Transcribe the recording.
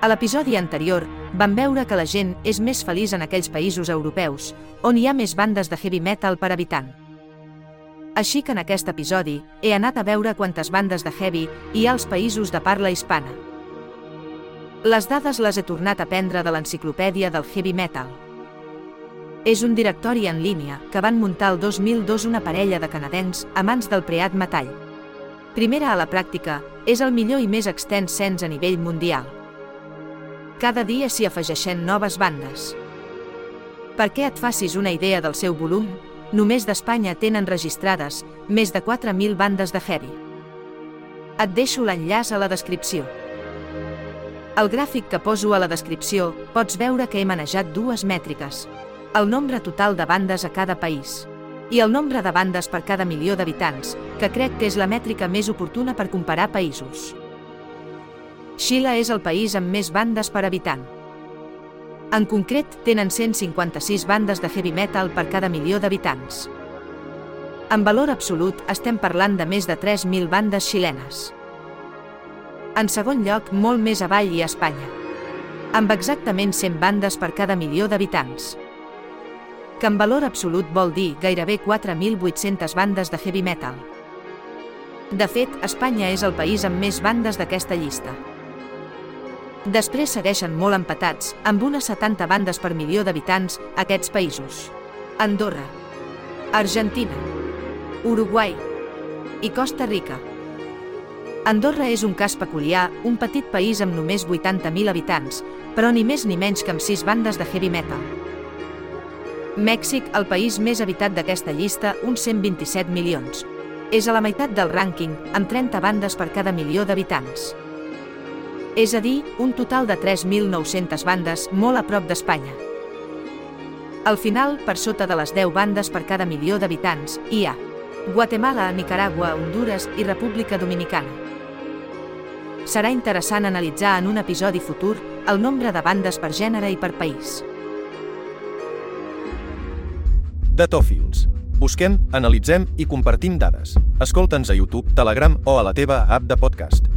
A l'episodi anterior, vam veure que la gent és més feliç en aquells països europeus, on hi ha més bandes de heavy metal per habitant. Així que en aquest episodi, he anat a veure quantes bandes de heavy hi ha als països de parla hispana. Les dades les he tornat a prendre de l'enciclopèdia del heavy metal. És un directori en línia que van muntar el 2002 una parella de canadencs amants del preat metall. Primera a la pràctica, és el millor i més extens cens a nivell mundial. Cada dia s'hi afegeixen noves bandes. Per què et facis una idea del seu volum, només d'Espanya tenen registrades més de 4.000 bandes de heavy. Et deixo l'enllaç a la descripció. Al gràfic que poso a la descripció pots veure que he manejat dues mètriques. El nombre total de bandes a cada país i el nombre de bandes per cada milió d'habitants, que crec que és la mètrica més oportuna per comparar països. Xile és el país amb més bandes per habitant. En concret, tenen 156 bandes de heavy metal per cada milió d'habitants. En valor absolut, estem parlant de més de 3.000 bandes xilenes. En segon lloc, molt més avall i Espanya, amb exactament 100 bandes per cada milió d'habitants que en valor absolut vol dir gairebé 4.800 bandes de heavy metal. De fet, Espanya és el país amb més bandes d'aquesta llista. Després segueixen molt empatats, amb unes 70 bandes per milió d'habitants, aquests països. Andorra, Argentina, Uruguai i Costa Rica. Andorra és un cas peculiar, un petit país amb només 80.000 habitants, però ni més ni menys que amb 6 bandes de heavy metal. Mèxic, el país més habitat d'aquesta llista, uns 127 milions. És a la meitat del rànquing, amb 30 bandes per cada milió d'habitants. És a dir, un total de 3.900 bandes, molt a prop d'Espanya. Al final, per sota de les 10 bandes per cada milió d'habitants, hi ha Guatemala, Nicaragua, Honduras i República Dominicana. Serà interessant analitzar en un episodi futur el nombre de bandes per gènere i per país. Datòfils. Busquem, analitzem i compartim dades. Escolta'ns a YouTube, Telegram o a la teva app de podcast.